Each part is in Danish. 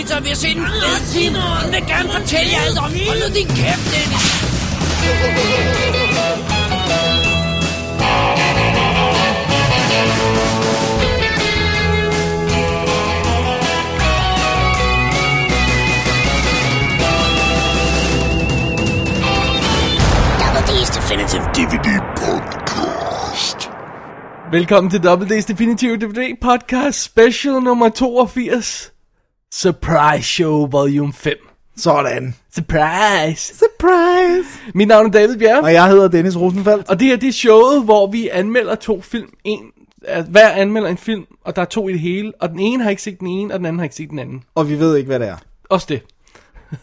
lige spise pizza, og vi har set en film. Hun vil gerne fortælle jer alt om. Hold nu din kæft, Dennis. Double D's Definitive DVD Podcast. Velkommen til Double D's Definitive DVD Podcast Special nummer 82. Surprise Show Volume 5. Sådan. Surprise! Surprise. Mit navn er David Bjerg, Og jeg hedder Dennis Rosenfeldt. og det her det er showet, hvor vi anmelder to film. En, at hver anmelder en film, og der er to i det hele, og den ene har ikke set den ene, og den anden har ikke set den anden. Og vi ved ikke, hvad det er. Også det.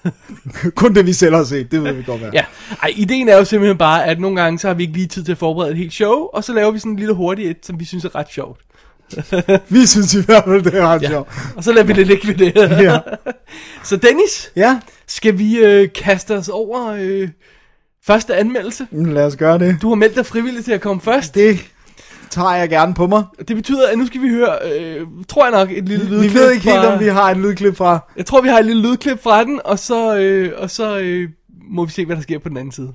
Kun det, vi selv har set, det ved vi godt, hvad Ja. Ej, ideen er jo simpelthen bare, at nogle gange, så har vi ikke lige tid til at forberede et helt show, og så laver vi sådan en lille hurtigt et, som vi synes er ret sjovt. Vi synes i hvert fald, det er ret Ja. sjovt. Og så lader vi det ligge ved det. Ja. Så Dennis, Ja, skal vi øh, kaste os over øh, første anmeldelse? mm, lad os gøre det. Du har meldt dig frivilligt til at komme først. Det tager jeg gerne på mig. Det betyder, at nu skal vi høre, øh, tror jeg nok, et lille lydklip Vi ved ikke helt, fra, om vi har en lydklip fra. Jeg tror, vi har et lille lydklip fra den, og så, øh, og så øh, må vi se, hvad der sker på den anden side.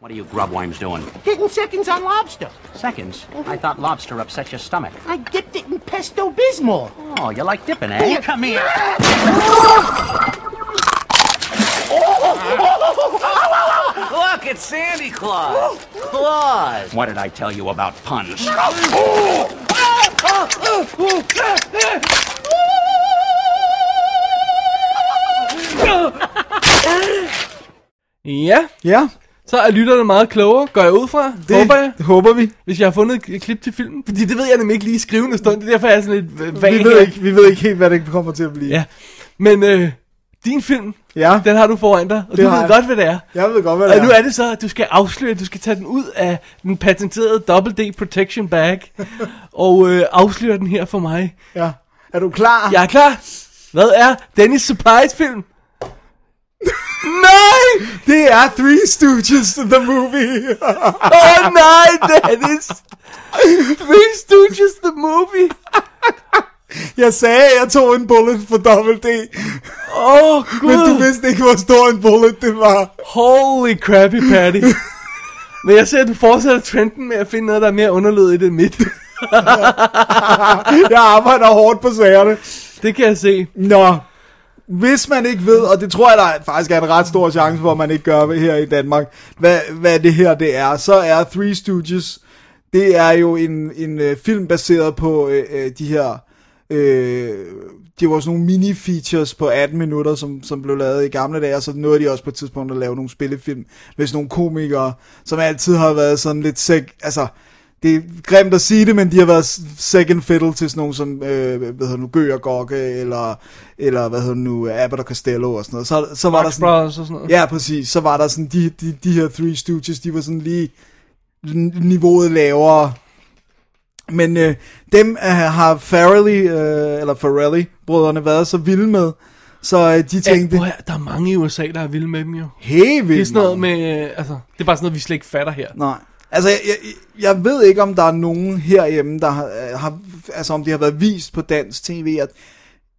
What are you grubworms doing? Getting seconds on lobster. Seconds? I thought lobster upset your stomach. I dipped it in pesto bismol. Oh, you like dipping, eh? Come here. Look, it's Sandy Claus. Claus. What did I tell you about puns? Ja, Ja, så er lytterne meget klogere, går jeg ud fra, det håber jeg, håber vi. hvis jeg har fundet et klip til filmen. Fordi det ved jeg nemlig ikke lige i skrivende stund, det er derfor, jeg er sådan lidt øh, vag Vi ved, her. ikke, vi ved ikke helt, hvad det kommer til at blive. Ja, men øh, din film, Ja, den har du foran dig, og Det du har ved jeg. godt, hvad det er. jeg ved godt, hvad det Og nu er. er det så, at du skal afsløre, at du skal tage den ud af den patenterede Double D Protection Bag, og øh, afsløre den her for mig. Ja. Er du klar? Jeg er klar. Hvad er Dennis surprise film? nej! Det er Three Stooges, the movie. Åh oh, nej, Dennis! Three Stooges the movie. Jeg sagde, at jeg tog en bullet for Double D. Åh oh, Men du gud. vidste ikke, hvor stor en bullet det var. Holy crappy patty. Men jeg ser, at du fortsætter trenden med at finde noget, der er mere underlødigt end mit. Jeg arbejder hårdt på sagerne. Det kan jeg se. Nå, hvis man ikke ved, og det tror jeg, der faktisk er en ret stor chance for, at man ikke gør her i Danmark, hvad, hvad det her det er, så er Three Stooges, det er jo en, en øh, film baseret på øh, øh, de her, øh, det var sådan nogle mini-features på 18 minutter, som, som blev lavet i gamle dage, og så nåede de også på et tidspunkt at lave nogle spillefilm med sådan nogle komikere, som altid har været sådan lidt sæk, altså, det er grimt at sige det, men de har været second fiddle til sådan nogle som, øh, hvad hedder nu, Gø og Gokke, eller, eller hvad hedder nu, Abbott og Costello og sådan noget. Så, så var der Marx sådan, Brothers og sådan noget. ja, præcis, så var der sådan, de, de, de her Three Stooges, de var sådan lige niveauet lavere. Men øh, dem øh, har Farrelly, øh, eller Farrelly, brødrene været så vilde med, så øh, de Ja, tænkte, høre, der er mange i USA, der er vilde med dem jo. hey, Det er sådan noget med, øh, altså, det er bare sådan noget, vi slet ikke fatter her. Nej. Altså, jeg, jeg, jeg ved ikke, om der er nogen herhjemme, der har, øh, har, altså om de har været vist på dansk tv. Jeg,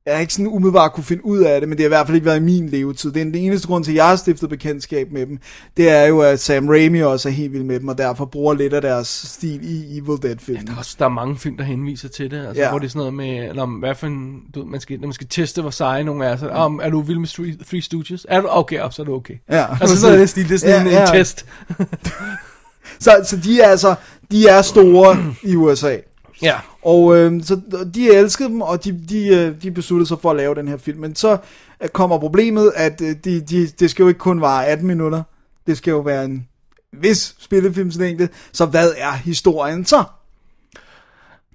jeg har ikke sådan umiddelbart kunne finde ud af det, men det har i hvert fald ikke været i min levetid. Det er den eneste grund til, at jeg har stiftet bekendtskab med dem. Det er jo, at Sam Raimi også er helt vild med dem, og derfor bruger lidt af deres stil i Evil Dead-filmen. Der er, også, der er mange film, der henviser til det, altså, Ja. ja. hvor det er sådan noget med, eller om, hvad for en, du, man skal, når man skal teste, hvor seje nogle er, så, om, er du vild med Three, three Stooges? Er du? Okay, op, så er du okay. Ja. Altså sådan noget stil, det er sådan Ja, ja, en, ja. en test. Så, så de er altså, de er store i USA. Ja. Og øh, så de elskede dem, og de, de, øh, de besluttede sig for at lave den her film. Men så øh, kommer problemet, at øh, de, de, det skal jo ikke kun vare 18 minutter. Det skal jo være en vis spillefilmslængde. Så hvad er historien så?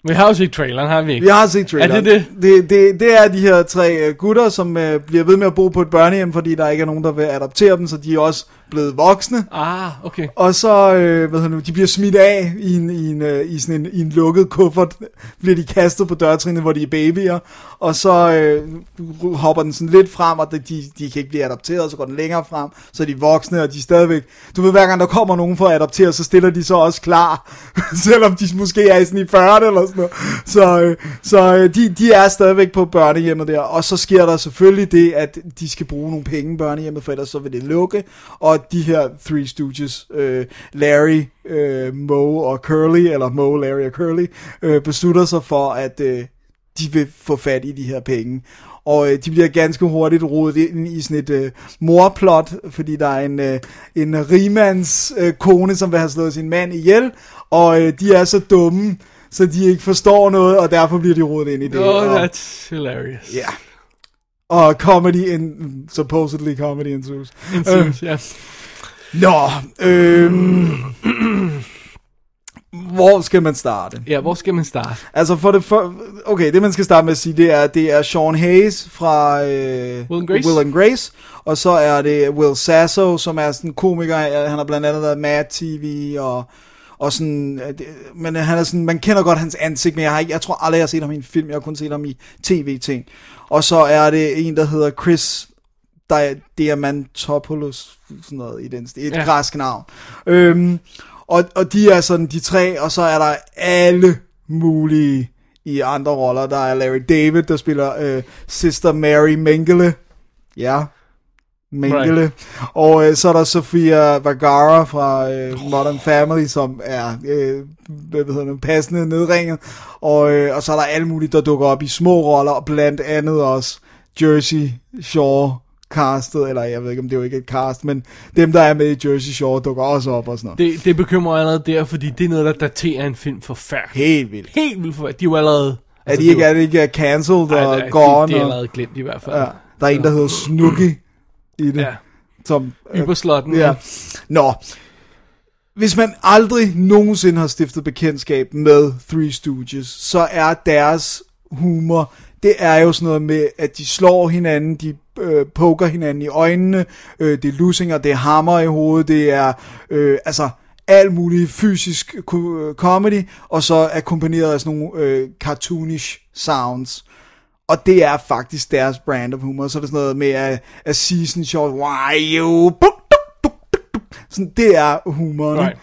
Vi har jo set traileren, har vi ikke? Vi har set traileren. Er det det? Det, det er de her tre gutter, som øh, bliver ved med at bo på et børnehjem, fordi der ikke er nogen, der vil adoptere dem, så de også blevet voksne. Ah, okay. Og så, øh, hvad hedder nu, de bliver smidt af i en, i en, øh, i sådan en, i en lukket kuffert, bliver de kastet på dørtrinnet, hvor de er babyer, og så øh, hopper den sådan lidt frem, og de, de kan ikke blive adopteret, så går den længere frem, så er de voksne, og de er stadigvæk, du ved, hver gang der kommer nogen for at adoptere, så stiller de så også klar, selvom de måske er sådan i 40 eller sådan noget. Så, øh, så øh, de, de er stadigvæk på børnehjemmet der, og så sker der selvfølgelig det, at de skal bruge nogle penge børnehjemmet, for ellers så vil det lukke, og de her Three Stooges, øh, Larry, øh, Moe og Curly, eller Moe, Larry og Curly, øh, beslutter sig for, at øh, de vil få fat i de her penge. Og øh, de bliver ganske hurtigt rodet ind i sådan et øh, morplot, fordi der er en, øh, en rimands øh, kone, som vil have slået sin mand ihjel, og øh, de er så dumme, så de ikke forstår noget, og derfor bliver de rodet ind i det. Oh, og, that's hilarious. Ja. Og comedy, in, supposedly comedy ensues. Ensues, ja. Nå, øhm, hvor skal man starte? Ja, hvor skal man starte? Altså for det for, okay, det man skal starte med at sige, det er, det er Sean Hayes fra øh, Will and Grace. Will and Grace, og så er det Will Sasso, som er sådan en komiker, han har blandt andet været Mad TV, og, og sådan, øh, men han er sådan, man kender godt hans ansigt, men jeg, har ikke, jeg tror aldrig, jeg har set ham i en film, jeg har kun set ham i tv-ting. Og så er det en, der hedder Chris Di- Diamantopoulos, sådan noget i den stil, et ja. græsk navn. Øhm, og, og de er sådan de tre, og så er der alle mulige i andre roller. Der er Larry David, der spiller øh, Sister Mary Mengele. Ja, Mengele. Right. Og øh, så er der Sofia Vergara fra øh, Modern Family, som er øh, hvad hedder det, passende nedringet. Og, øh, og så er der alle mulige, der dukker op i små roller, og blandt andet også Jersey Shore castet, eller jeg ved ikke, om det er jo ikke et cast, men dem, der er med i Jersey Shore, dukker også op og sådan noget. Det, det bekymrer allerede der, fordi det er noget, der daterer en film forfærdeligt. Helt vildt. Helt vildt forfærdeligt. De er jo allerede... Er de ikke, er det ikke er cancelled Nej, og nej, gone? de, de er allerede glemt i hvert fald. ja, der er en, der hedder Snooki i det. Ja. Som, øh, Yberslotten. ja. Nå. Hvis man aldrig nogensinde har stiftet bekendtskab med Three Stooges, så er deres humor, det er jo sådan noget med, at de slår hinanden, de øh, poker hinanden i øjnene, øh, det er lusinger, det er hammer i hovedet, det er øh, altså alt muligt fysisk øh, comedy, og så akkompagneret af sådan nogle øh, cartoonish sounds. Og det er faktisk deres brand of humor. Så er det sådan noget med at, at sige sådan sjovt, why you... Sådan, det er humoren. Right.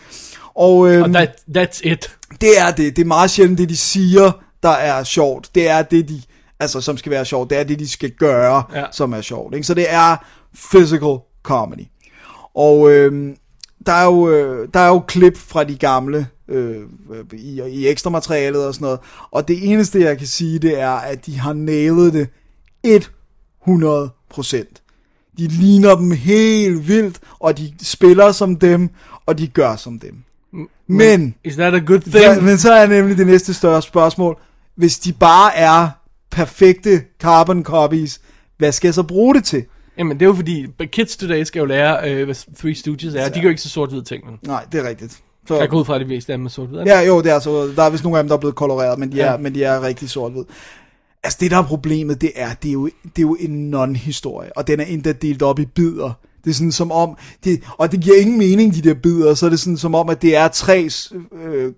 Og, øhm, Og that, that's it. det er det. Det er meget sjældent det, de siger, der er sjovt. Det er det, de... Altså, som skal være sjovt. Det er det, de skal gøre, ja. som er sjovt. Ikke? Så det er physical comedy. Og øhm, der, er jo, øh, der er jo klip fra de gamle øh, i, i ekstra materialet og sådan noget. Og det eneste, jeg kan sige, det er, at de har nailet det 100%. De ligner dem helt vildt, og de spiller som dem, og de gør som dem. Men... Is that a good thing? Ja, men så er nemlig det næste større spørgsmål. Hvis de bare er perfekte carbon copies, hvad skal jeg så bruge det til? Jamen, det er jo fordi, kids today skal jo lære, øh, hvad Three Stooges er. De gør ikke så sort-hvide ting. Men. Nej, det er rigtigt. Så, Jeg går ud fra, at de fleste af dem er sort-hvide. ja, jo, det er så. Der er vist nogle af dem, der er blevet koloreret, men de er, Ja. ja. men de er rigtig sort-hvid. Altså, det der er problemet, det er, det er jo, det er jo en non-historie, og den er endda delt op i bidder. Det er sådan som om, det, og det giver ingen mening, de der bidder, så er det sådan som om, at det er tre øh,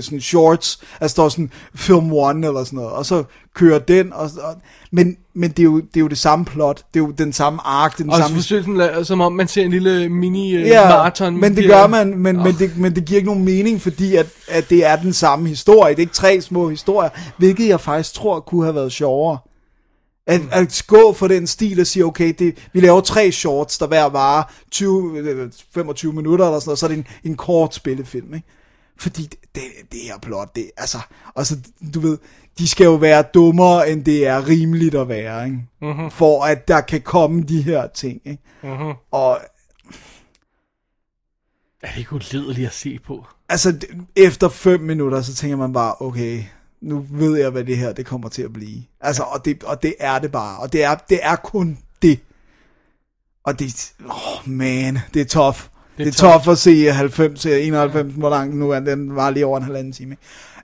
sådan shorts, altså der står sådan film one eller sådan noget, og så kører den, og, og, men, men det, er jo, det er jo det samme plot, det er jo den samme ark, er den Og samme forsøger sådan, som om man ser en lille mini øh, Ja, men det gør man, men, men, det, men det giver ikke nogen mening, fordi at, at det er den samme historie. Det er ikke tre små historier, hvilket jeg faktisk tror kunne have været sjovere. At, at gå for den stil og sige, okay, det, vi laver tre shorts, der hver varer 20, øh, 25 minutter eller sådan noget, så er det en, en kort spillefilm, ikke? Fordi det, det, det her plot, det, altså, og så, du ved, de skal jo være dummere, end det er rimeligt at være, ikke? Mm-hmm. For at der kan komme de her ting, ikke? Mm-hmm. Og Er det ikke ulideligt at se på? altså, efter fem minutter, så tænker man bare, okay, nu ved jeg, hvad det her det kommer til at blive. Altså, og det, og det er det bare. Og det er, det er kun det. Og det, oh man, det er tough. Det er, tough at se 90, øh, 91, hvor lang nu er, den var lige over en halvanden time.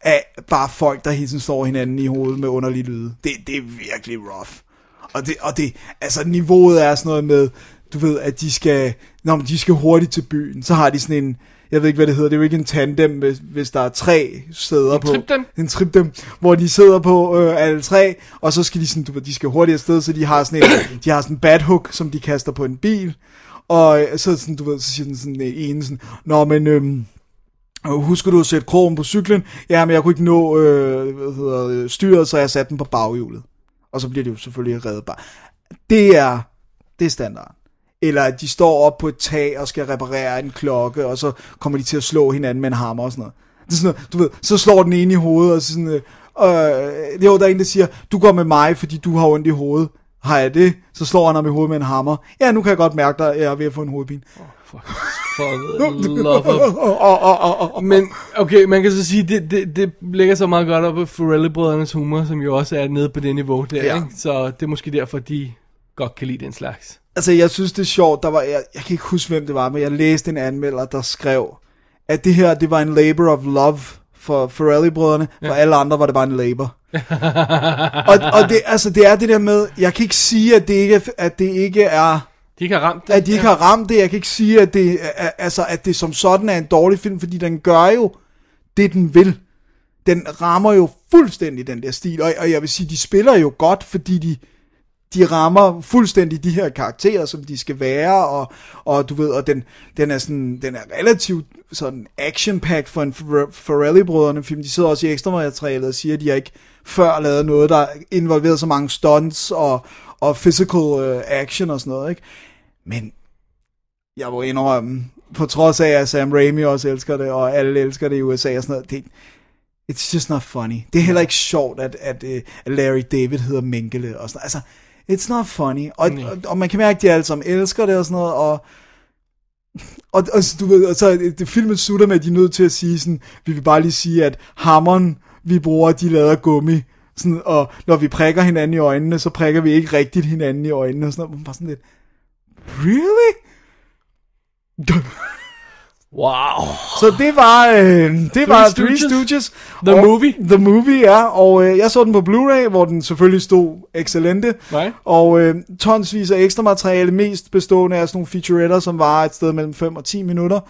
Af bare folk, der hele tiden slår hinanden i hovedet med underlige lyde. Det, det er virkelig rough. Og det, og det, altså niveauet er sådan noget med, du ved, at de skal, når de skal hurtigt til byen, så har de sådan en, jeg ved ikke, hvad det hedder, det er jo ikke en tandem, hvis, hvis der er tre sæder på. En triptem, hvor de sidder på øh, alle tre, og så skal de sådan, du ved, de skal hurtigt afsted, så de har sådan en, de har sådan en bad hook, som de kaster på en bil, og øh, så sådan, du ved, så siger den sådan øh, en sådan, nå, men øhm, husker du at sætte krogen på cyklen? Ja, men jeg kunne ikke nå øh, hvad hedder, øh, styret, så jeg satte den på baghjulet. Og så bliver det jo selvfølgelig reddet bare. Det er, det er standard. Eller at de står op på et tag og skal reparere en klokke, og så kommer de til at slå hinanden med en hammer og sådan noget. Det er sådan noget, du ved, så slår den ene i hovedet, og så sådan, øh, øh, jo, der er en, der siger, du går med mig, fordi du har ondt i hovedet. Har jeg det? Så slår han ham i hovedet med en hammer. Ja, nu kan jeg godt mærke dig, jeg er ved at få en hovedpine. For the love of... Og, og, og. Men, okay, man kan så sige, det, det, det ligger så meget godt op af Forelli-brødrenes humor, som jo også er nede på det niveau der, Ja. ikke? Så det er måske derfor, de godt kan lide den slags. Altså, jeg synes, det er sjovt. Der var, jeg, jeg kan ikke huske, hvem det var, men jeg læste en anmelder, der skrev, at det her, det var en labor of love for Ferrelli-brødrene. For alle andre var det bare en labor. og og det, altså, det er det der med, jeg kan ikke sige, at det ikke at det ikke er De ikke har ramt det. at de ikke har ramt det. Jeg kan ikke sige, at det, altså, at det som sådan er en dårlig film, fordi den gør jo det, den vil. Den rammer jo fuldstændig den der stil, og, og jeg vil sige, de spiller jo godt, fordi de, de rammer fuldstændig de her karakterer, som de skal være, og, og du ved, og den, den er sådan, den er relativt sådan action-packed for en Ferrelli-brødrene film. De sidder også i ekstra materialet og siger, at de har ikke før lavet noget, der involveret så mange stunts og, og physical uh, action og sådan noget, ikke? Men jeg må indrømme, på trods af, at Sam Raimi også elsker det, og alle elsker det i USA og sådan noget, det, it's just not funny. Det er heller ikke sjovt, at, at, øh, at Larry David hedder Mengele og sådan. Altså, it's not funny. Og, og, og man kan mærke, at de alle sammen elsker det og sådan noget, og og, og du ved, og så det, det filmen slutter med, at de er nødt til at sige sådan, vi vil bare lige sige, at hammeren, vi bruger, de lader gummi. Sådan, og når vi prikker hinanden i øjnene, så prikker vi ikke rigtigt hinanden i øjnene. Og sådan noget. Man Bare sådan lidt, really? Wow. Så det var, øh, det var Three Stooges. Stooges. The og, movie. The Movie, ja. Og øh, jeg så den på Blu-ray, hvor den selvfølgelig stod excellente. Right. Og øh, tonsvis af ekstra materiale, mest bestående af sådan nogle featuretter, som var et sted mellem 5 og 10 minutter.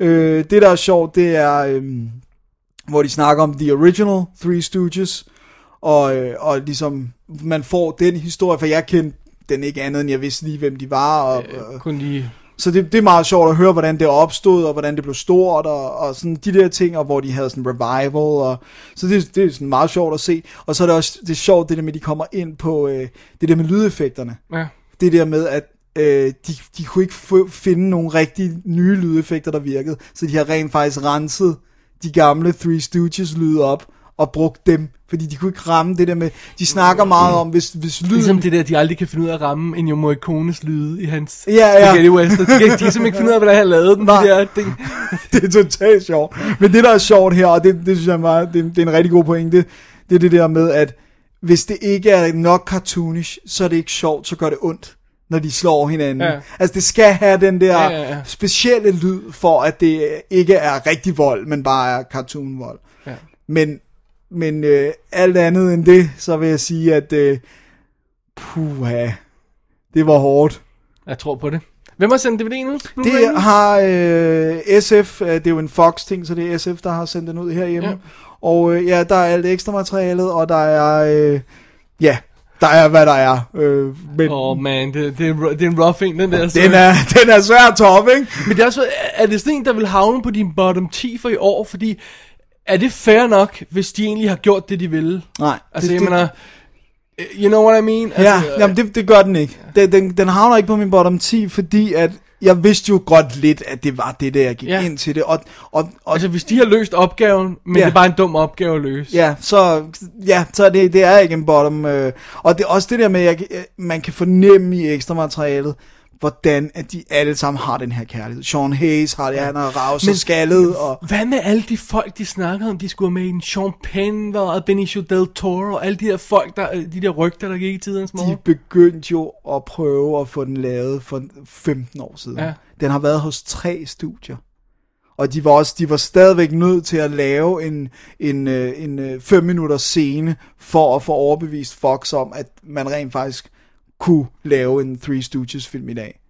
Øh, det, der er sjovt, det er, øh, hvor de snakker om The Original Three Stooges. Og, øh, og ligesom, man får den historie, for jeg kendte den ikke andet, end jeg vidste lige, hvem de var. Og, øh, Kun lige... så det, det er meget sjovt at høre, hvordan det opstod, og hvordan det blev stort, og, og sådan de der ting, og hvor de havde sådan revival, og så det, det er sådan meget sjovt at se. Og så er det også det er sjovt, det der med, at de kommer ind på øh, det der med lydeffekterne. Ja. Det der med, at øh, de, de kunne ikke finde nogle rigtig nye lydeffekter, der virkede, så de har rent faktisk renset de gamle Three Stooges lyde op, og brugt dem, fordi de kunne ikke ramme det der med, de snakker meget om, hvis, hvis lyden... Ligesom det der, de aldrig kan finde ud af at ramme en Morricones lyde i hans Ja, ja. Spaghetti Western. De kan, de kan simpelthen ikke finde ud af, hvordan han lavede den. Nej. De der, ting. det er totalt sjovt. Men det, der er sjovt her, og det, det synes jeg er meget, det, det er en rigtig god pointe, det er det der med, at hvis det ikke er nok cartoonish, så er det ikke sjovt, så gør det ondt, når de slår hinanden. Ja. Altså, det skal have den der Ja, ja, ja. specielle lyd, for at det ikke er rigtig vold, men bare er cartoonvold. Ja. Men, men øh, alt andet end det, så vil jeg sige, at øh, puha, det var hårdt. Jeg tror på det. Hvem har sendt DVD'en ud? Det har øh, SF, øh, det er jo en Fox-ting, så det er SF, der har sendt den ud herhjemme. Ja. Og øh, ja, der er alt ekstra materialet, og der er, øh, ja, der er hvad der er. Øh, men oh, man, det, det, er, det er en rough en, den der. så- den, er, den er svær toppe, ikke? Men det er også, er det sådan en, der vil havne på din bottom 10 for i år? Fordi, er det fair nok, hvis de egentlig har gjort det, de ville? Nej, Altså, det, jeg det, mener, you know what I mean? Ja, Altså, jamen det, det gør den ikke. Den, den, den havner ikke på min bottom 10, fordi at jeg vidste jo godt lidt, at det var det, der jeg gik Ja. ind til det. Og, og, og Altså, hvis de har løst opgaven, men Ja. det er bare en dum opgave at løse. Ja, så, ja, så det, det er ikke en bottom. Øh, og det er også det der med, at jeg, man kan fornemme i ekstra materialet, hvordan at de alle sammen har den her kærlighed. Sean Hayes har det, han er ravs og skaldet, og Hvad med alle de folk, de snakkede om, de skulle være med en Sean Penn og Benicio Del Toro, og alle de der folk, der, de der rygter, der gik i tidernes de morgen? begyndte jo at prøve at få den lavet for 15 år siden. Ja. Den har været hos tre studier. Og de var også, de var stadigvæk nødt til at lave en, en, øh, en, en 5 minutters scene, for at få overbevist Fox om, at man rent faktisk kunne lave en Three Stooges film i dag.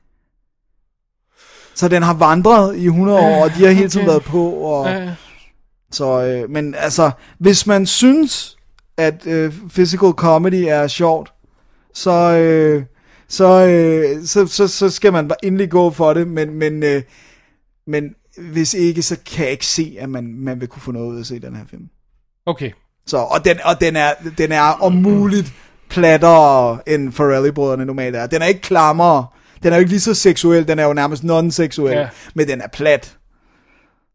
Så den har vandret i 100 år, og de har hele tiden okay. været på. Og. Så, øh, men altså, hvis man synes, at øh, physical comedy er sjovt, så, øh, så, øh, så, så, så skal man endelig gå for det, men, men, øh, men hvis ikke, så kan jeg ikke se, at man, man vil kunne få noget ud af at se den her film. Okay. Så, og den, og den, er, den er om muligt plattere, end Farrelly-brødrene normalt er. Den er ikke klammere. Den er jo ikke lige så seksuel, den er jo nærmest non-seksuel, Ja. men den er plat.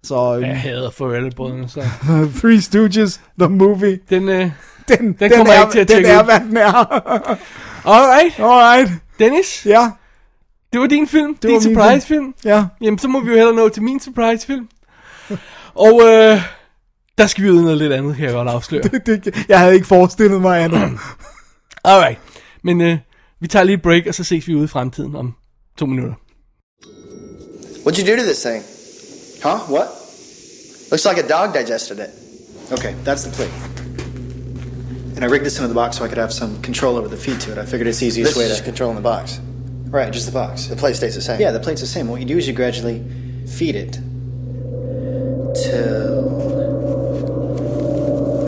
Så øh, Jeg hader Farrell-brødrene, så... Three Stooges, the movie, Den, øh... den, den, kommer er, ikke til at den tjekke er, ud. hvad den er. Alright. Alright, Dennis, ja, det var din film. Det din surprise-film. ja. Jamen, så må vi jo hellere nå til min surprise-film. Og øh, der skal vi ud i noget lidt andet, kan jeg godt afsløre. Det, jeg havde ikke forestillet mig andet. Alright. Men øh, vi tager lige et break, og så ses vi ude i fremtiden om to minutter. What'd you do to this thing? Huh? What? Looks like a dog digested it. Okay, that's the plate. And I rigged this into the box so I could have some control over the feed to it. I figured it's the easiest This way is to. just controlling the box. Right, just the box. The plate stays the same. Yeah, the plate's the same. What you do is you gradually feed it till.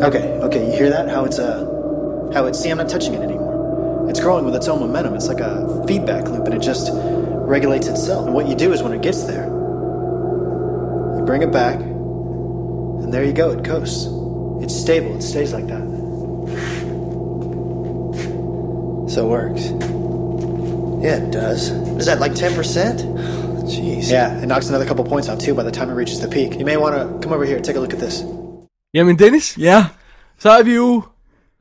Okay, okay, you hear that? How it's uh, how it, See, I'm not touching it anymore. It's growing with its own momentum. It's like a feedback loop, and it just regulates itself. And what you do is when it gets there, you bring it back, and there you go. It coasts. It's stable. It stays like that. So it works. Yeah, it does. Is that like 10%? Jeez. Yeah, it knocks another couple points off too by the time it reaches the peak. You may want to come over here take a look at this. Jamen Dennis, Ja, så er vi jo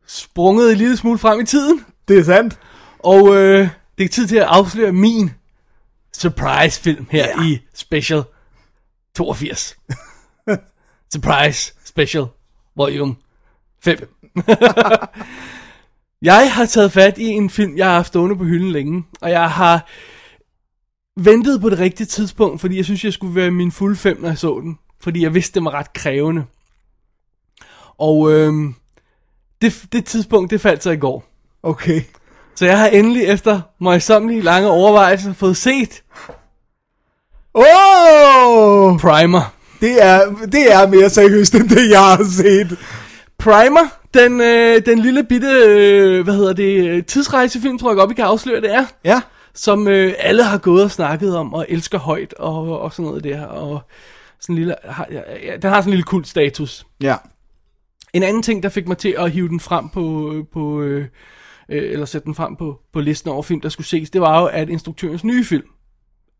sprunget en lille smule frem i tiden. det er sandt. Og øh, det er tid til at afsløre min surprise-film her Ja. i Special 82. surprise Special Volume 5. jeg har taget fat i en film, jeg har haft stående på hylden længe, og jeg har ventet på det rigtige tidspunkt, fordi jeg synes, jeg skulle være min fulde fem, når jeg så den. Fordi jeg vidste, det var ret krævende. Og øhm, det, det tidspunkt, det faldt så i går. Okay. Så jeg har endelig efter møjsommelige lange overvejelser fået set Oh! Primer. Det er, det er mere seriøst end det, jeg har set. Primer, den, øh, den lille bitte, øh, hvad hedder det, øh, tidsrejsefilm, tror jeg godt, vi kan afsløre, det er. Ja. Som øh, alle har gået og snakket om, og elsker højt, og, og sådan noget der. Og sådan en lille, har, ja, ja, den har sådan en lille kult status. Ja. En anden ting, der fik mig til at hive den frem på, på øh, øh, eller sætte den frem på, på listen over film, der skulle ses, det var jo, at instruktørens nye film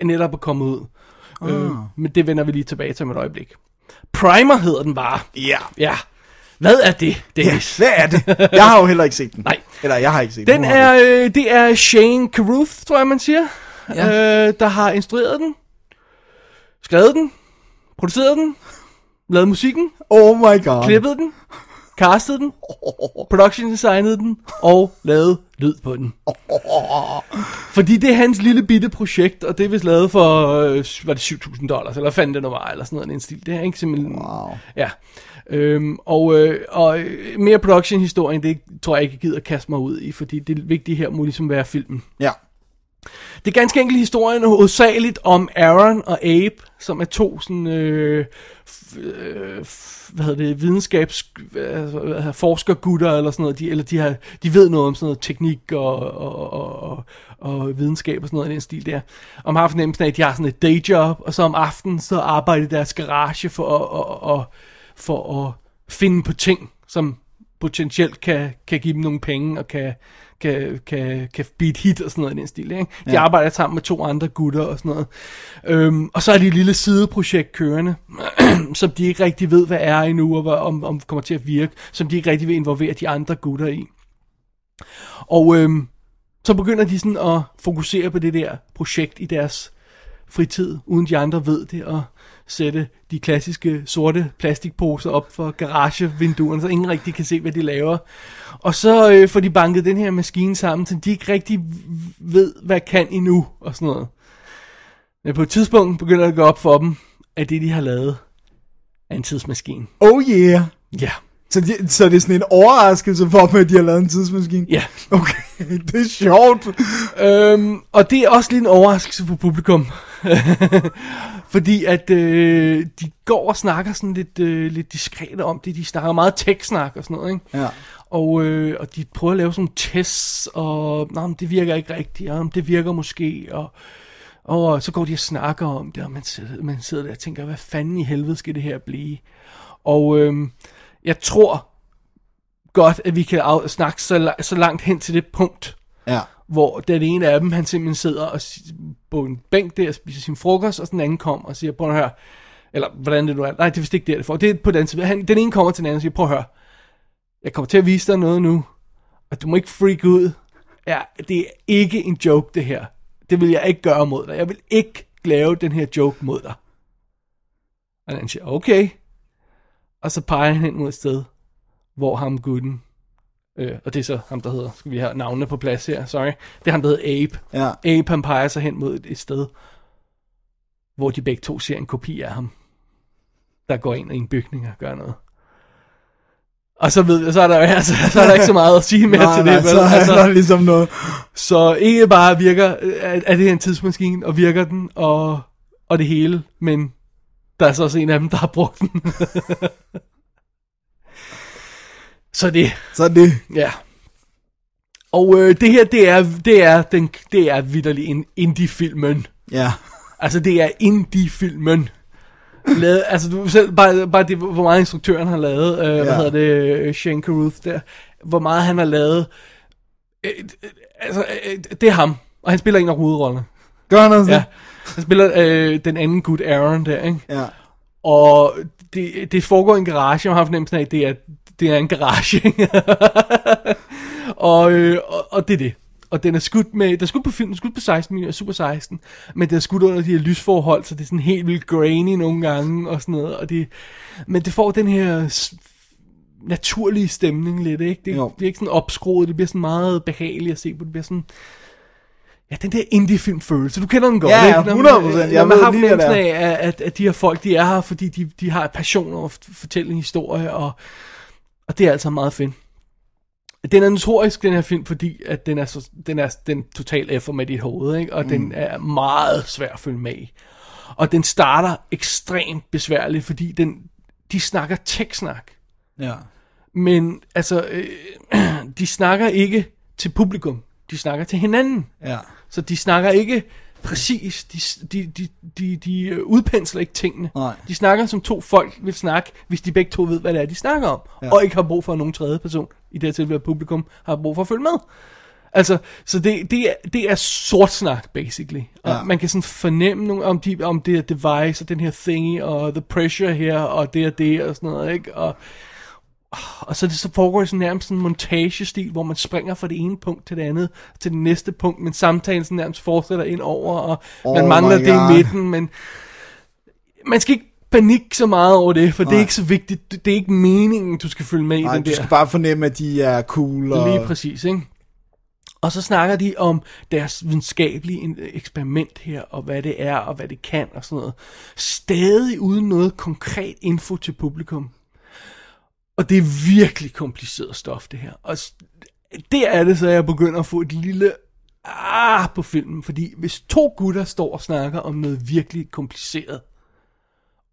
netop er kommet ud. Ah. Øh, men det vender vi lige tilbage til om et øjeblik. Primer hedder den bare. Ja. Ja. Hvad er det, Dennis? Hvad er det? Jeg har jo heller ikke set den. Nej. Eller jeg har ikke set Den den. Er, øh, det er Shane Carruth, tror jeg man siger, Ja. øh, der har instrueret den, skrevet den, produceret den, lavet musikken. Oh my god. klippet den, castet den, production designet den, og lavet lyd på den. Fordi det er hans lille bitte projekt, og det er vist lavet for, øh, var det 7.000 dollars, eller fanden det nu var, eller sådan noget, en stil. Det er ikke simpelthen... Wow. Ja. Øhm, og, øh, og øh, mere production-historien, det tror jeg ikke, jeg gider kaste mig ud i, fordi det vigtige her må ligesom være filmen. Ja. Det er ganske enkelt historien hovedsageligt om Aaron og Abe, som er to sådan, øh, øh, hvad hedder det, videnskabs, øh, forskergutter eller sådan noget, de, eller de, har, de ved noget om sådan noget teknik og, og, og, og, og videnskab og sådan noget i den stil der. Og man har fornemmelsen af, at de har sådan et dayjob, og så om aftenen, så arbejder de i deres garage for at, og, og, for at finde på ting, som potentielt kan, kan give dem nogle penge, og kan, kan, kan, kan et hit og sådan noget i den stil. Ikke? De ja. arbejder sammen med to andre gutter og sådan noget. Øhm, og så er de et lille sideprojekt kørende, som de ikke rigtig ved, hvad er endnu, og hvad, om, om kommer til at virke, som de ikke rigtig vil involvere de andre gutter i. Og øhm, så begynder de sådan at fokusere på det der projekt i deres fritid, uden de andre ved det, og sætte de klassiske sorte plastikposer op for garagevinduerne, så ingen rigtig kan se, hvad de laver. Og så øh, får de banket den her maskine sammen, så de ikke rigtig ved, hvad kan endnu, og sådan noget. Men på et tidspunkt begynder det at gå op for dem, at det, de har lavet, er en tidsmaskine. Oh yeah. Ja, Så, de, så det er sådan en overraskelse for dem, at de har lavet en tidsmaskine? ja. Okay, det er sjovt. Øhm, og det er også lidt en overraskelse for publikum. Fordi at øh, de går og snakker sådan lidt, øh, lidt diskret om det. De snakker meget tech-snak og sådan noget, ikke? Ja. Og, øh, og de prøver at lave sådan nogle tests, og Nå, men det virker ikke rigtigt, og det virker måske, og, og så går de og snakker om det, og man sidder, man sidder der og tænker, hvad fanden i helvede skal det her blive? Og øh, jeg tror godt, at vi kan af, snakke så, la- så langt hen til det punkt, Ja hvor den ene af dem, han simpelthen sidder og, på en bænk der og spiser sin frokost, og så den anden kommer og siger, prøv at høre, eller hvordan det nu er, nej, det er vist ikke der, det får, det er på den side, han, den ene kommer til den anden og siger, prøv at høre, jeg kommer til at vise dig noget nu, og du må ikke freak ud, ja, det er ikke en joke det her, det vil jeg ikke gøre mod dig, jeg vil ikke lave den her joke mod dig. Og han siger, okay, og så peger han hen mod et sted, hvor ham gutten, øh, og det er så ham, der hedder, skal vi have navnene på plads her, sorry, det er ham, der hedder Abe. Ja. Abe, han peger sig hen mod et, et sted, hvor de begge to ser en kopi af ham, der går ind i en bygning og gør noget. Og så, ved, så, er der, altså, så er der ikke så meget at sige mere Nej, til nej, det. vel? så er altså, der ligesom noget. så ikke bare virker, at det er en tidsmaskine, og virker den, og, og det hele, men der er så også en af dem, der har brugt den. så det, Så det. ja. Og øh, det her, det er, det er, den, det er vidderlig en indie-filmen. Ja. Altså, det er indie-filmen. Lavet, altså, du selv, bare, bare det, hvor meget instruktøren har lavet, øh, ja. hvad hedder det, øh, Shane Carruth der, hvor meget han har lavet, øh, øh, altså, øh, det er ham, og han spiller en af hovedrollerne. Gør han også Ja, han spiller øh, den anden gut Aaron der, ikke? Ja. Og det, det foregår i en garage, og har fornemmelsen af, at det er, det er en garage, og, øh, og, og det er det. Og den er skudt med, der er skudt på film, den er skudt på 16 mm, Super 16, men den er skudt under de her lysforhold, så det er sådan helt vildt grainy nogle gange, og sådan noget, og det, men det får den her naturlige stemning lidt, ikke? Det, Jo. det er ikke sådan opskruet, det bliver sådan meget behageligt at se på, det bliver sådan, Ja, den der indie-film følelse, du kender den godt, Ja, ikke? Når 100%, man, jeg når man har fornemmelsen af, at, at de her folk, de er her, fordi de, de har passion over at fortælle en historie, og, og det er altså meget fedt. Den er notorisk, den her film, fordi at den er, så, den er den total effer med dit hoved, ikke? og mm. den er meget svær at følge med i. Og den starter ekstremt besværligt, fordi den, de snakker tech-snak. Ja. Men altså, øh, de snakker ikke til publikum, de snakker til hinanden. Ja. Så de snakker ikke præcis, de, de, de, de, de øh, udpensler ikke tingene. Nej. De snakker som to folk vil snakke, hvis de begge to ved, hvad det er, de snakker om. Ja. Og ikke har brug for at nogen tredje person, i det her tilfælde publikum, har brug for at følge med. Altså, så det, det, er, det er sort snak, basically. Og Ja. man kan sådan fornemme nogle, om, de, om det her device, og den her thingy, og the pressure her, og det og det, og sådan noget, ikke? Og, og så, det, så foregår det sådan nærmest en montagestil, hvor man springer fra det ene punkt til det andet, til det næste punkt, men samtalen sådan nærmest fortsætter ind over, og oh man mangler det i midten, men man skal ikke panik så meget over det, for Nej. det er ikke så vigtigt. Det, er ikke meningen, du skal følge med i Nej, den du der. skal bare fornemme, at de er cool. Og... Lige præcis, ikke? Og så snakker de om deres videnskabelige eksperiment her, og hvad det er, og hvad det kan, og sådan noget. Stadig uden noget konkret info til publikum. Og det er virkelig kompliceret stof, det her. Og det er det, så jeg begynder at få et lille ah på filmen, fordi hvis to gutter står og snakker om noget virkelig kompliceret,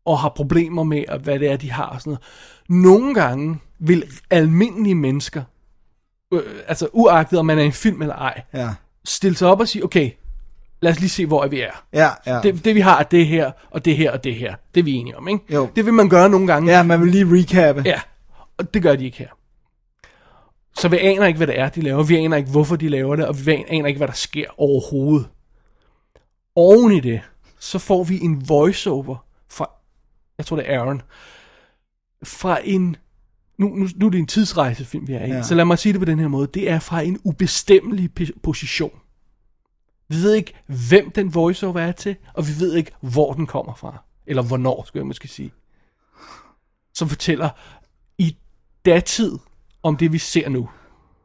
og har problemer med, at hvad det er, de har og sådan noget. Nogle gange vil almindelige mennesker, øh, altså uagtet om man er i en film eller ej, Ja. stille sig op og sige, okay, lad os lige se, hvor er vi er. Ja, ja. Det, det vi har er det her, og det her, og det her. Det er vi enige om, ikke? Jo. Det vil man gøre nogle gange. ja, man vil lige recappe. Ja, og det gør de ikke her. Så vi aner ikke, hvad det er, de laver. Vi aner ikke, hvorfor de laver det, og vi aner ikke, hvad der sker overhovedet. Oven i det, så får vi en voiceover fra, jeg tror det er Aaron, fra en, nu, nu, nu er det en tidsrejsefilm, vi er i, ja. Så lad mig sige det på den her måde, det er fra en ubestemmelig position. Vi ved ikke, hvem den voiceover er til, og vi ved ikke, hvor den kommer fra. Eller hvornår, skulle jeg måske sige. Som fortæller datid om det, vi ser nu.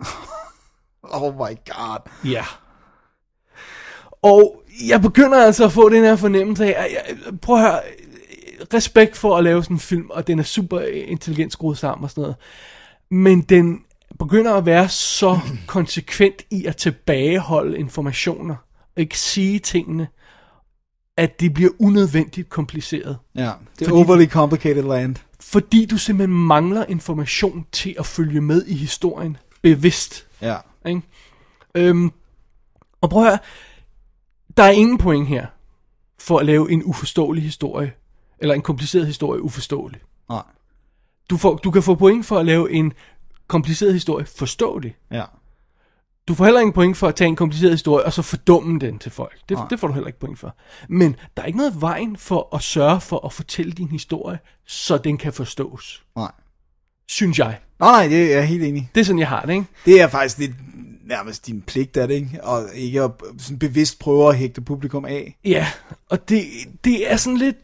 Oh my god. Ja. Og jeg begynder altså at få den her fornemmelse af, at jeg, prøv at høre, respekt for at lave sådan en film, og den er super intelligent skruet sammen og sådan noget. Men den begynder at være så konsekvent i at tilbageholde informationer, og ikke sige tingene, at det bliver unødvendigt kompliceret. Ja, det er Fordi- overly complicated land. Fordi du simpelthen mangler information til at følge med i historien bevidst. Ja. Ikke? Øhm, og prøv at høre, der er ingen point her for at lave en uforståelig historie, eller en kompliceret historie uforståelig. Nej. Du, får, du kan få point for at lave en kompliceret historie forståelig. Ja. Du får heller ingen point for at tage en kompliceret historie, og så fordumme den til folk. Det, Nej. det får du heller ikke point for. Men der er ikke noget vejen for at sørge for at fortælle din historie, så den kan forstås. Nej. Synes jeg. Nej, nej, det er jeg helt enig. Det er sådan, jeg har det, ikke? Det er faktisk lidt nærmest din pligt, er det ikke? Og ikke at sådan bevidst prøve at hægte publikum af. Ja, og det, det er sådan lidt...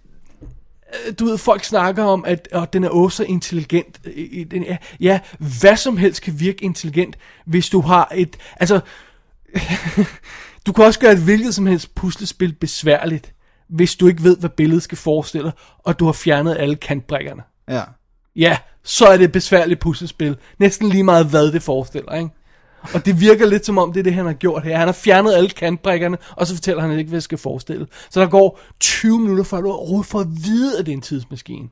øh, Du ved, folk snakker om, at åh, den er også så intelligent. Øh, Den er, ja, hvad som helst kan virke intelligent, hvis du har et... Altså, du kan også gøre et hvilket som helst puslespil besværligt, hvis du ikke ved, hvad billedet skal forestille, og du har fjernet alle kantbrikkerne. Ja. Ja, så er det et besværligt puslespil. Næsten lige meget, hvad det forestiller, ikke? Og det virker lidt som om, det er det, han har gjort her. Han har fjernet alle kantbrikkerne, og så fortæller han ikke, hvad det skal forestille. Så der går 20 minutter, før du overhovedet får at vide, at det er en tidsmaskine.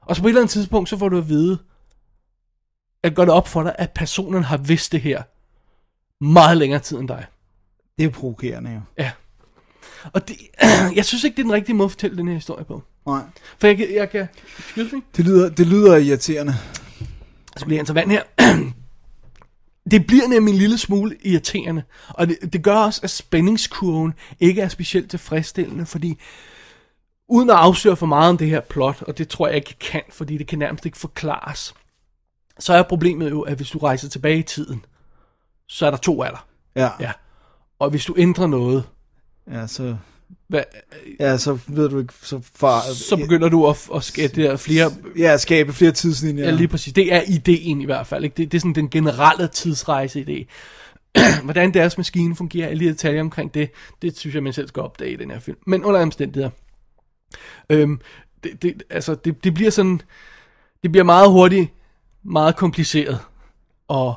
Og så på et eller andet tidspunkt, så får du at vide, at gøre det op for dig, at personen har vidst det her meget længere tid end dig. Det er provokerende jo. Ja. Og det, jeg synes ikke, det er den rigtige måde at fortælle den her historie på. Nej. For jeg, kan- jeg kan... Excuse me? Det lyder, det lyder irriterende. Jeg skal lige have en vand her. Det bliver nemlig en lille smule irriterende, og det, det gør også, at spændingskurven ikke er specielt tilfredsstillende, fordi uden at afsløre for meget om det her plot, og det tror jeg ikke kan, fordi det kan nærmest ikke forklares, så er problemet jo, at hvis du rejser tilbage i tiden, så er der to af dig. Ja. Ja. Og hvis du ændrer noget, Ja, så, hvad, ja, så ved du ikke, så far... så begynder du at, at skabe flere Ja, skabe flere tidslinjer. Ja, lige præcis. Det er ideen i hvert fald. Ikke? Det, det er sådan den generelle tidsrejse-idé. Hvordan deres maskine fungerer, alle de detaljer omkring det, det synes jeg, man selv skal opdage i den her film. Men under omstændigheder. Øhm, det, det, altså, det, det bliver sådan, det bliver meget hurtigt, meget kompliceret. Og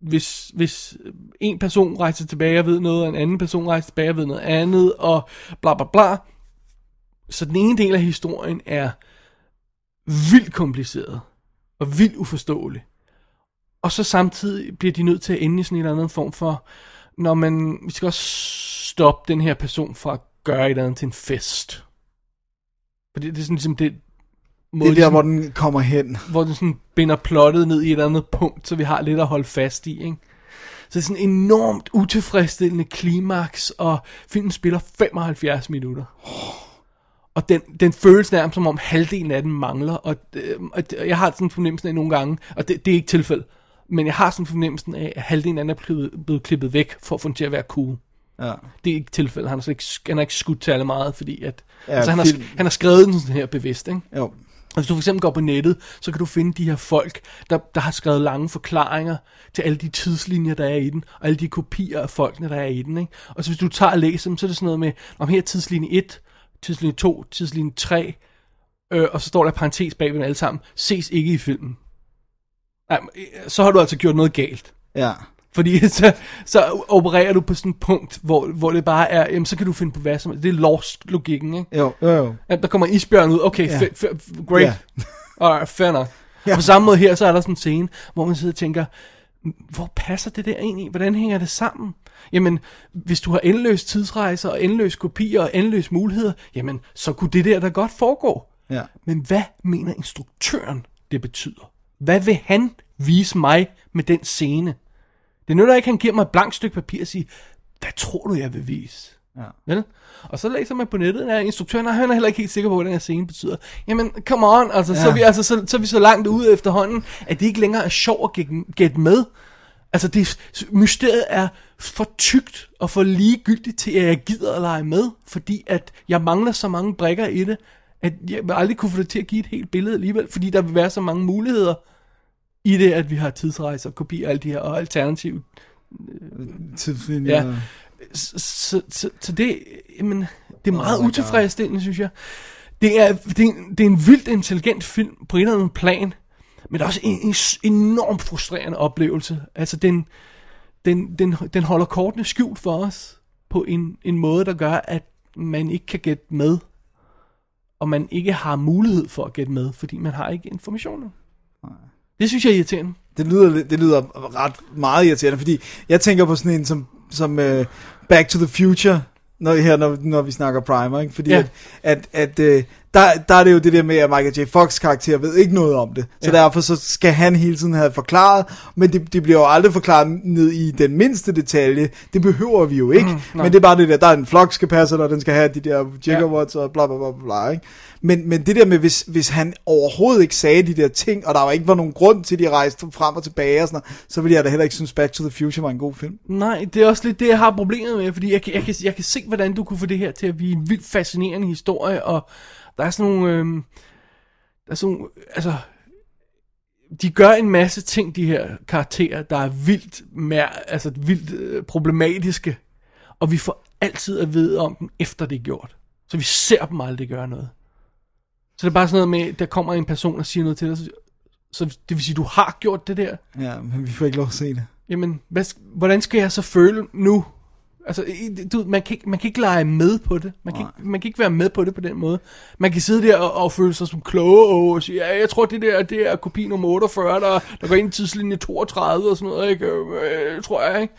hvis, hvis en person rejser tilbage og ved noget, og en anden person rejser tilbage og ved noget andet, og bla bla bla. Så den ene del af historien er vildt kompliceret og vildt uforståelig. Og så samtidig bliver de nødt til at ende i sådan en eller anden form for, når man, vi skal også stoppe den her person fra at gøre et eller andet til en fest. For det, det er sådan ligesom det, det er der, hvor den kommer hen. hvor den sådan binder plottet ned i et eller andet punkt, så vi har lidt at holde fast i, ikke? Så det er sådan en enormt utilfredsstillende klimaks, og filmen spiller 75 minutter. Og den, den føles nærmest som om halvdelen af den mangler, og, øh, og jeg har sådan en fornemmelse af nogle gange, og det, det er ikke tilfældet, men jeg har sådan en fornemmelse af, at halvdelen af den er blevet, blevet klippet væk, for at få den til at være cool. Ja. Det er ikke tilfældet, han har, ikke, han har ikke skudt til alle meget, fordi at, Ja, altså, han, har, film- han har skrevet den sådan her bevidst, ikke? Jo. Altså, hvis du for eksempel går på nettet, så kan du finde de her folk, der, der har skrevet lange forklaringer til alle de tidslinjer, der er i den, og alle de kopier af folkene, der er i den. Ikke? Og så hvis du tager og læser dem, så er det sådan noget med, om her er tidslinje 1, tidslinje 2, tidslinje 3, øh, og så står der i parentes bag dem alle sammen, ses ikke i filmen. Nej, så har du altså gjort noget galt. Ja. Fordi så, så opererer du på sådan et punkt, hvor, hvor det bare er, jamen så kan du finde på hvad som helst. Det er lost-logikken, ikke? Jo, jo, jo. Ja, der kommer isbjørn ud. Okay, ja. f- f- great. Ja. Alright, fair nok. Ja. Ja. På samme måde her, så er der sådan en scene, hvor man sidder og tænker, hvor passer det der ind i? Hvordan hænger det sammen? Jamen, hvis du har endeløs tidsrejser, og endeløs kopier, og endeløs muligheder, jamen, så kunne det der da godt foregå. Ja. Men hvad mener instruktøren, det betyder? Hvad vil han vise mig med den scene? Det nytter ikke, at han giver mig et blankt stykke papir og siger, hvad tror du, jeg vil vise? Ja. Vel? Og så læser man på nettet, at instruktøren han er heller ikke helt sikker på, hvad den her scene betyder. Jamen, come on, altså, ja. så, er vi, altså så, så er vi så langt ude efterhånden, at det ikke længere er sjovt at gætte- med. Altså, det, mysteriet er for tykt og for ligegyldigt til, at jeg gider at lege med, fordi at jeg mangler så mange brikker i det, at jeg aldrig kunne få det til at give et helt billede alligevel, fordi der vil være så mange muligheder i det, at vi har tidsrejser, kopier alle de her, og alternative Tidslinjer. Ja. så, så, så, så det, jamen, det er meget my God. utilfredsstillende, synes jeg. Det er, det, er, en- det er en vildt intelligent film på en eller anden plan, men det er også en, en enormt frustrerende oplevelse. Altså, den, den, den, den holder kortene skjult for os på en, en måde, der gør, at man ikke kan gætte med, og man ikke har mulighed for at gætte med, fordi man har ikke informationer. Det synes jeg er irriterende. Det lyder, det lyder ret meget irriterende, fordi jeg tænker på sådan en som, som uh, Back to the Future, når, her, når, når vi snakker Primer, ikke? fordi Ja. at, at, at uh, der, der er det jo det der med, at Michael J. Fox karakter ved ikke noget om det, så Ja. derfor så skal han hele tiden have forklaret, men det, det bliver jo aldrig forklaret ned i den mindste detalje, det behøver vi jo ikke, mm, men det er bare det der, der er en flok-kapasser, der den skal have de der gigawatts og bla bla bla bla, ikke? Men, men det der med, hvis, hvis han overhovedet ikke sagde de der ting, og der var ikke var nogen grund til, at de rejste frem og tilbage og sådan noget, så ville jeg da heller ikke synes, Back to the Future var en god film. Nej, det er også lidt det, jeg har problemet med, fordi jeg kan, jeg kan, jeg kan se, hvordan du kunne få det her til at blive en vildt fascinerende historie, og der er sådan nogle, øhm, der er sådan nogle, altså, de gør en masse ting, de her karakterer, der er vildt, mere, altså vildt øh, problematiske, og vi får altid at vide om dem, efter det er gjort. Så vi ser dem aldrig gøre noget. Så det er bare sådan noget med, der kommer en person og siger noget til dig, så, så det vil sige, du har gjort det der, Ja, men vi får ikke lov at se det. Jamen, hvad, hvordan skal jeg så føle nu? Altså, du, man, kan ikke, man kan ikke lege med på det. Man kan, ikke, man kan ikke være med på det på den måde. Man kan sidde der og, og føle sig som kloge og sige, ja, jeg tror, det der det er kopi nummer 48, der, der går ind i tidslinje 32 og sådan noget, ikke? Øh, øh, tror jeg, ikke?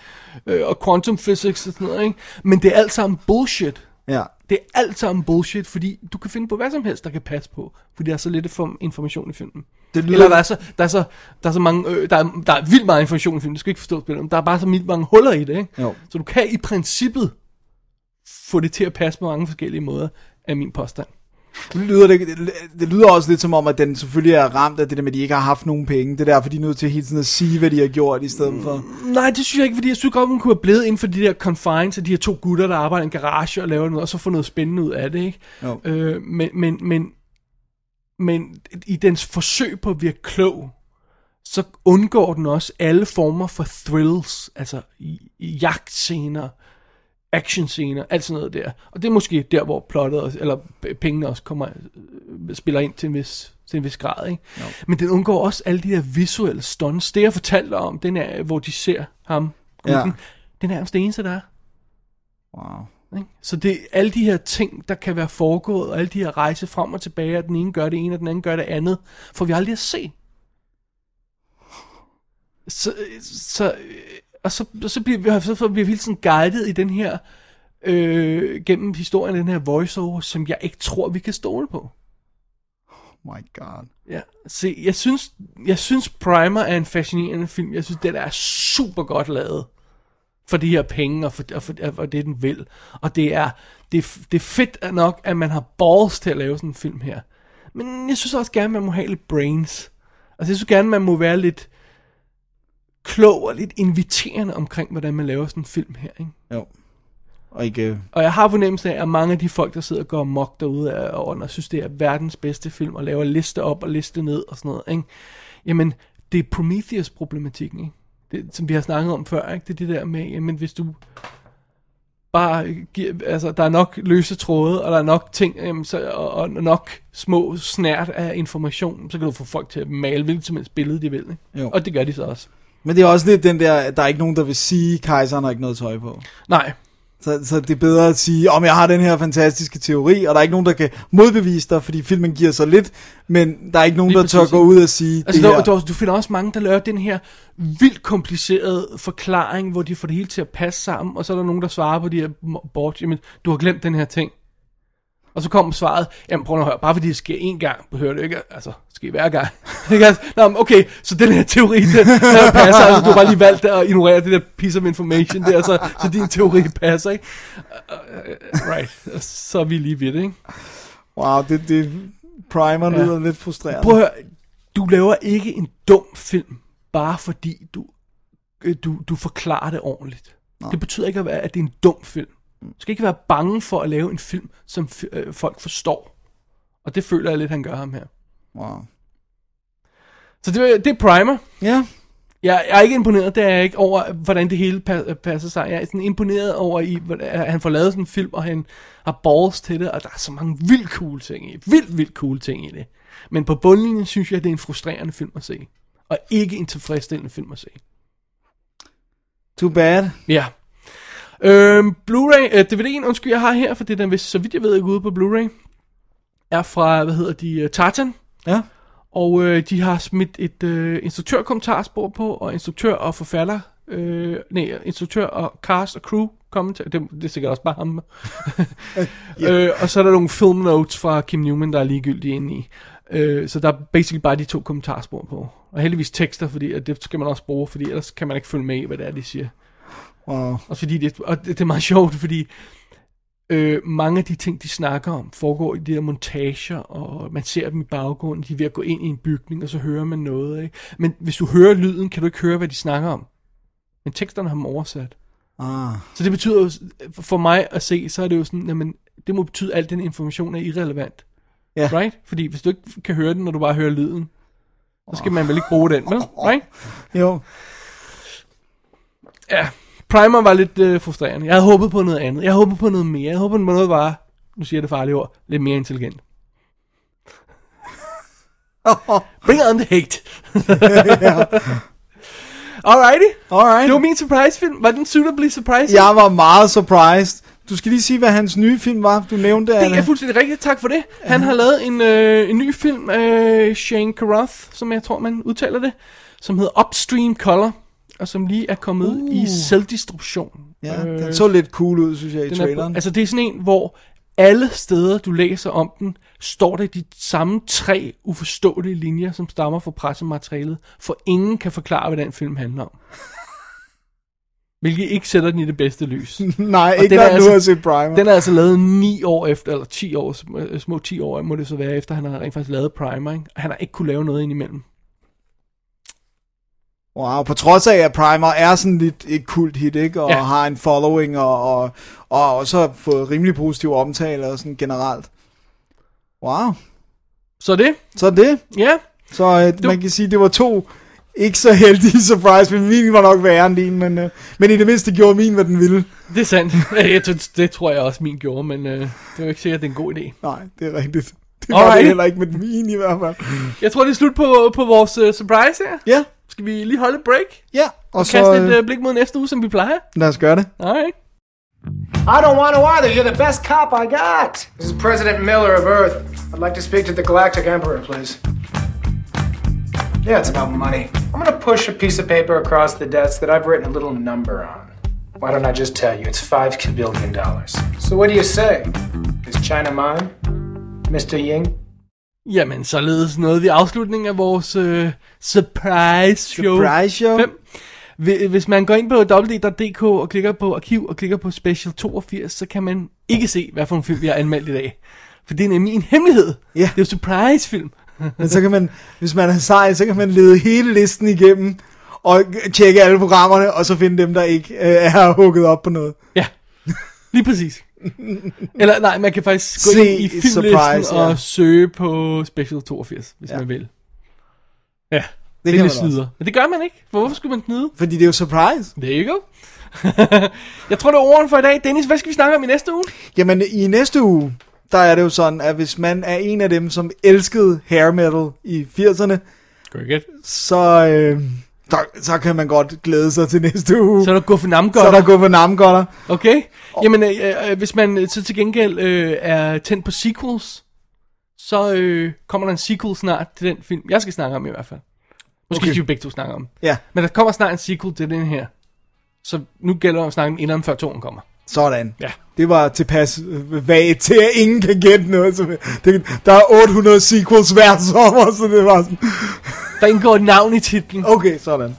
Øh, og quantum physics og sådan noget, ikke? Men det er alt sammen bullshit. Ja. Det er alt sammen bullshit, fordi du kan finde på hvad som helst, der kan passe på. Fordi der er så lidt for information i filmen. Det lyder- Eller der er så, der er så, der er så mange, øh, der, er, der er vildt meget information i filmen, det skal ikke forstås på det, men der er bare så vildt mange huller i det, ikke? Jo. Så du kan i princippet få det til at passe på mange forskellige måder, er min påstand. Det lyder, det, det, lyder også lidt som om, at den selvfølgelig er ramt af det der med, at de ikke har haft nogen penge. Det er derfor, de er nødt til hele tiden at sige, hvad de har gjort, i stedet for... Nej, det synes jeg ikke, fordi jeg synes godt, man kunne have blevet inden for de der confines af de her to gutter, der arbejder i en garage og laver noget, og så få noget spændende ud af det, ikke? Jo. Øh, men, men, men, men i dens forsøg på at virke klog, så undgår den også alle former for thrills, altså jagtscener, actionscener, alt sådan noget der. Og det er måske der, hvor plottet, også, eller pengene også kommer, øh, spiller ind til en vis, til en vis grad. Ikke? Men den undgår også alle de der visuelle stunts. Det jeg fortalte om, den er, hvor de ser ham, Ja. gutten, den er nærmest det eneste, der er. Wow. Så det er alle de her ting, der kan være foregået, og alle de her rejse frem og tilbage, og den ene gør det ene, og den anden gør det andet, får vi aldrig at se. Så, så, og så, så bliver vi, så bliver vi hele tiden guidet i den her, øh, gennem historien, den her voiceover, som jeg ikke tror, vi kan stole på. My god. Ja, se, jeg synes, jeg synes Primer er en fascinerende film. Jeg synes, den er super godt lavet for de her penge og for, og for, og det, den vil. Og det er, det, det er fedt nok, at man har balls til at lave sådan en film her. Men jeg synes også gerne, man må have lidt brains. Altså, jeg synes gerne, man må være lidt klog og lidt inviterende omkring, hvordan man laver sådan en film her, ikke? Jo. Og ikke... Og jeg har fornemmelsen af, at mange af de folk, der sidder og går mok derude og synes, det er verdens bedste film, og laver liste op og liste ned og sådan noget, ikke? Jamen, det er Prometheus-problematikken, ikke? Det, som vi har snakket om før, ikke? Det er det der med, jamen, hvis du bare giver, altså, der er nok løse tråde, og der er nok ting, jamen, så, og, og nok små snært af information, så kan du få folk til at male hvilket som helst billede, de vil, ikke? Jo. Og det gør de så også. Men det er også lidt den der, der er ikke nogen, der vil sige, at kejseren har ikke noget tøj på. Nej, Så, så det er bedre at sige, om jeg har den her fantastiske teori, og der er ikke nogen, der kan modbevise dig, fordi filmen giver så lidt, men der er ikke nogen, Lige der tør præcis. gå ud og sige, Altså, det der, her. der, du finder også mange, der laver den her vildt komplicerede forklaring, hvor de får det hele til at passe sammen, og så er der nogen, der svarer på de her boards, jamen, du har glemt den her ting. Og så kommer svaret, jamen prøv at høre, bare fordi det sker én gang, behøver det ikke, altså, det sker hver gang. Nå, men okay, så den her teori, den, den passer, altså, du har bare lige valgt at ignorere det der piece of information der, så, så din teori passer, ikke? Uh, uh, right, så er vi lige ved det, ikke? Wow, det, det primer Ja. lyder lidt frustrerende. Prøv at høre, du laver ikke en dum film, bare fordi du, øh, du, du forklarer det ordentligt. Nej. Det betyder ikke, at være- at det er en dum film. Du skal ikke være bange for at lave en film, som øh, folk forstår. Og det føler jeg lidt, han gør ham her. Wow. Så det, det er Primer. Ja, Jeg, jeg er ikke imponeret, det er jeg ikke over, hvordan det hele pa- passer sig. Jeg er sådan imponeret over, i, at han får lavet sådan en film, og han har balls til det, og der er så mange vildt cool ting i. Vildt, vildt cool ting i det. Men på bundlinjen synes jeg, at det er en frustrerende film at se. Og ikke en tilfredsstillende film at se. too bad. Ja. Øhm, Blu-ray, øh, DVD'en, undskyld, jeg har her, for det er den vist, så vidt jeg ved, ikke ude på Blu-ray, er fra, hvad hedder de, øh, Tartan. Ja. Og øh, de har smidt et øh, instruktør-kommentarspor på, og instruktør og forfatter, øh, nej, instruktør og cast og crew kommentar, det, det er sikkert også bare ham. øh, og så er der nogle film notes fra Kim Newman, der er ligegyldige inde i. Øh, så der er basically bare de to kommentarspor på. Og heldigvis tekster, fordi at det skal man også bruge, fordi ellers kan man ikke følge med i, hvad det er, de siger. Wow. Og, fordi det, og det, det er meget sjovt, fordi øh, mange af de ting, de snakker om, foregår i de her montager, og man ser dem i baggrunden, de er ved at gå ind i en bygning, og så hører man noget. Ikke? Men hvis du hører lyden, kan du ikke høre, hvad de snakker om. Men teksterne har dem oversat. Ah. Så det betyder jo, for mig at se, så er det jo sådan, jamen, det må betyde, at al den information er irrelevant. Ja. Right? Fordi hvis du ikke kan høre den, når du bare hører lyden, så skal man vel ikke bruge den, vel? Right? Jo. Ja, Primer var lidt øh, frustrerende. Jeg havde håbet på noget andet. Jeg havde håbet på noget mere. Jeg havde håbet på noget var, nu siger jeg det farlige ord, lidt mere intelligent. Bring on the hate. Alrighty. Alright. Det var min surprise film. Var den suitably surprised? Jeg var meget surprised. Du skal lige sige, hvad hans nye film var. Du nævnte, Det Anna. er fuldstændig rigtigt, tak for det. Han har lavet en, øh, en ny film af Shane Carruth, som jeg tror, man udtaler det, som hedder Upstream Color, og som lige er kommet uh. i selvdistribution. Ja, den så lidt cool ud, synes jeg, i er, traileren. på- altså det er sådan en, hvor alle steder, du læser om den, står der de samme tre uforståelige linjer, som stammer fra pressematerialet, for ingen kan forklare, hvad den film handler om. Hvilket ikke sætter den i det bedste lys. Nej, Og ikke når er du altså- har set Primer. Den er altså lavet 9 år efter, eller 10 år, sm- små 10 år må det så være, efter han har rent faktisk lavet Primer, ikke? Og han har ikke kunne lave noget indimellem. Wow, på trods af, at Primer er sådan lidt et kult hit, ikke? Og Ja. har en following, og, og, og også har fået rimelig positiv omtale og sådan generelt. Wow. Så det, Så det. ja, Så øh, man kan sige, det var to ikke så heldige surprise, men min var nok værre end din, men, øh, men i det mindste gjorde min, hvad den ville. det er sandt. Tror- det tror jeg også min gjorde, men øh, det er jo ikke sikkert, at det er en god idé. Nej, det er rigtigt. Det var Alright. det heller ikke med min i hvert fald. Jeg tror, det er slut på, på vores uh, surprise her. Ja, Skal vi lige holde et break? ja. Og Og så kaste et øh, uh, blik mod næste uge, som vi plejer? lad os gøre det. Alright. I don't want to either. You're the best cop I got. This is President Miller of Earth. I'd like to speak to the Galactic Emperor, please. Yeah, it's about money. I'm gonna push a piece of paper across the desk that I've written a little number on. Why don't I just tell you? It's five billion dollars. So what do you say? Is China mine? Mr. Ying? Jamen, således nåede vi afslutningen af vores uh, surprise show. Surprise show. 5. Hvis man går ind på www.dk og klikker på arkiv og klikker på special 82, så kan man ikke se, hvad for en film vi har anmeldt i dag. For det er nemlig en hemmelighed. Ja. Det er jo surprise film. Men så kan man, hvis man er sej, så kan man lede hele listen igennem, og tjekke alle programmerne, og så finde dem, der ikke øh, er hugget op på noget. Ja, lige præcis. Eller nej, man kan faktisk gå Se ind i filmlisten surprise, ja. og søge på Special 82, hvis Ja. man vil. Ja, det, det er lidt snyder. Men det gør man ikke. For hvorfor skulle man snyde? Fordi det er jo surprise. There you go. jeg tror, det er ordene for i dag. Dennis, hvad skal vi snakke om i næste uge? Jamen, i næste uge, der er det jo sådan, at hvis man er en af dem, som elskede hair metal i 80'erne, Very good. så, øh, der, så kan man godt glæde sig til næste uge. Så er der Guffe så er der gået for namgodter. Okay. Jamen, øh, øh, hvis man så til gengæld øh, er tændt på sequels, så øh, kommer der en sequel snart til den film, jeg skal snakke om i hvert fald. Måske Okay. skal vi begge to snakke om. Ja, Men der kommer snart en sequel til den her. Så nu gælder det at snakke om inderen før toren kommer. Sådan. Ja. Det var tilpas øh, vagt til, at ingen kan gætte noget. Så det, der er 800 sequels hver sommer, så det var sådan, Der indgår et navn i titlen. okay, sådan.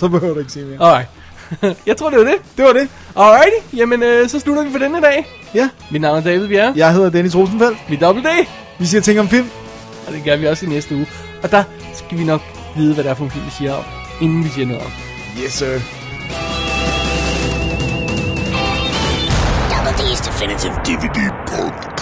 Så behøver du ikke sige mere. Alright. jeg tror, det var det. Det var det. Alrighty. Jamen, øh, så slutter vi for denne dag. Ja, Mit navn er David Bjerre. jeg hedder Dennis Rosenfeldt. Er Double D. Vi siger ting om film. Og det gør vi også i næste uge. Og der skal vi nok vide, hvad det er for en film, vi siger om, inden vi siger noget om. Yes, sir. Double D's Definitive DVD Podcast.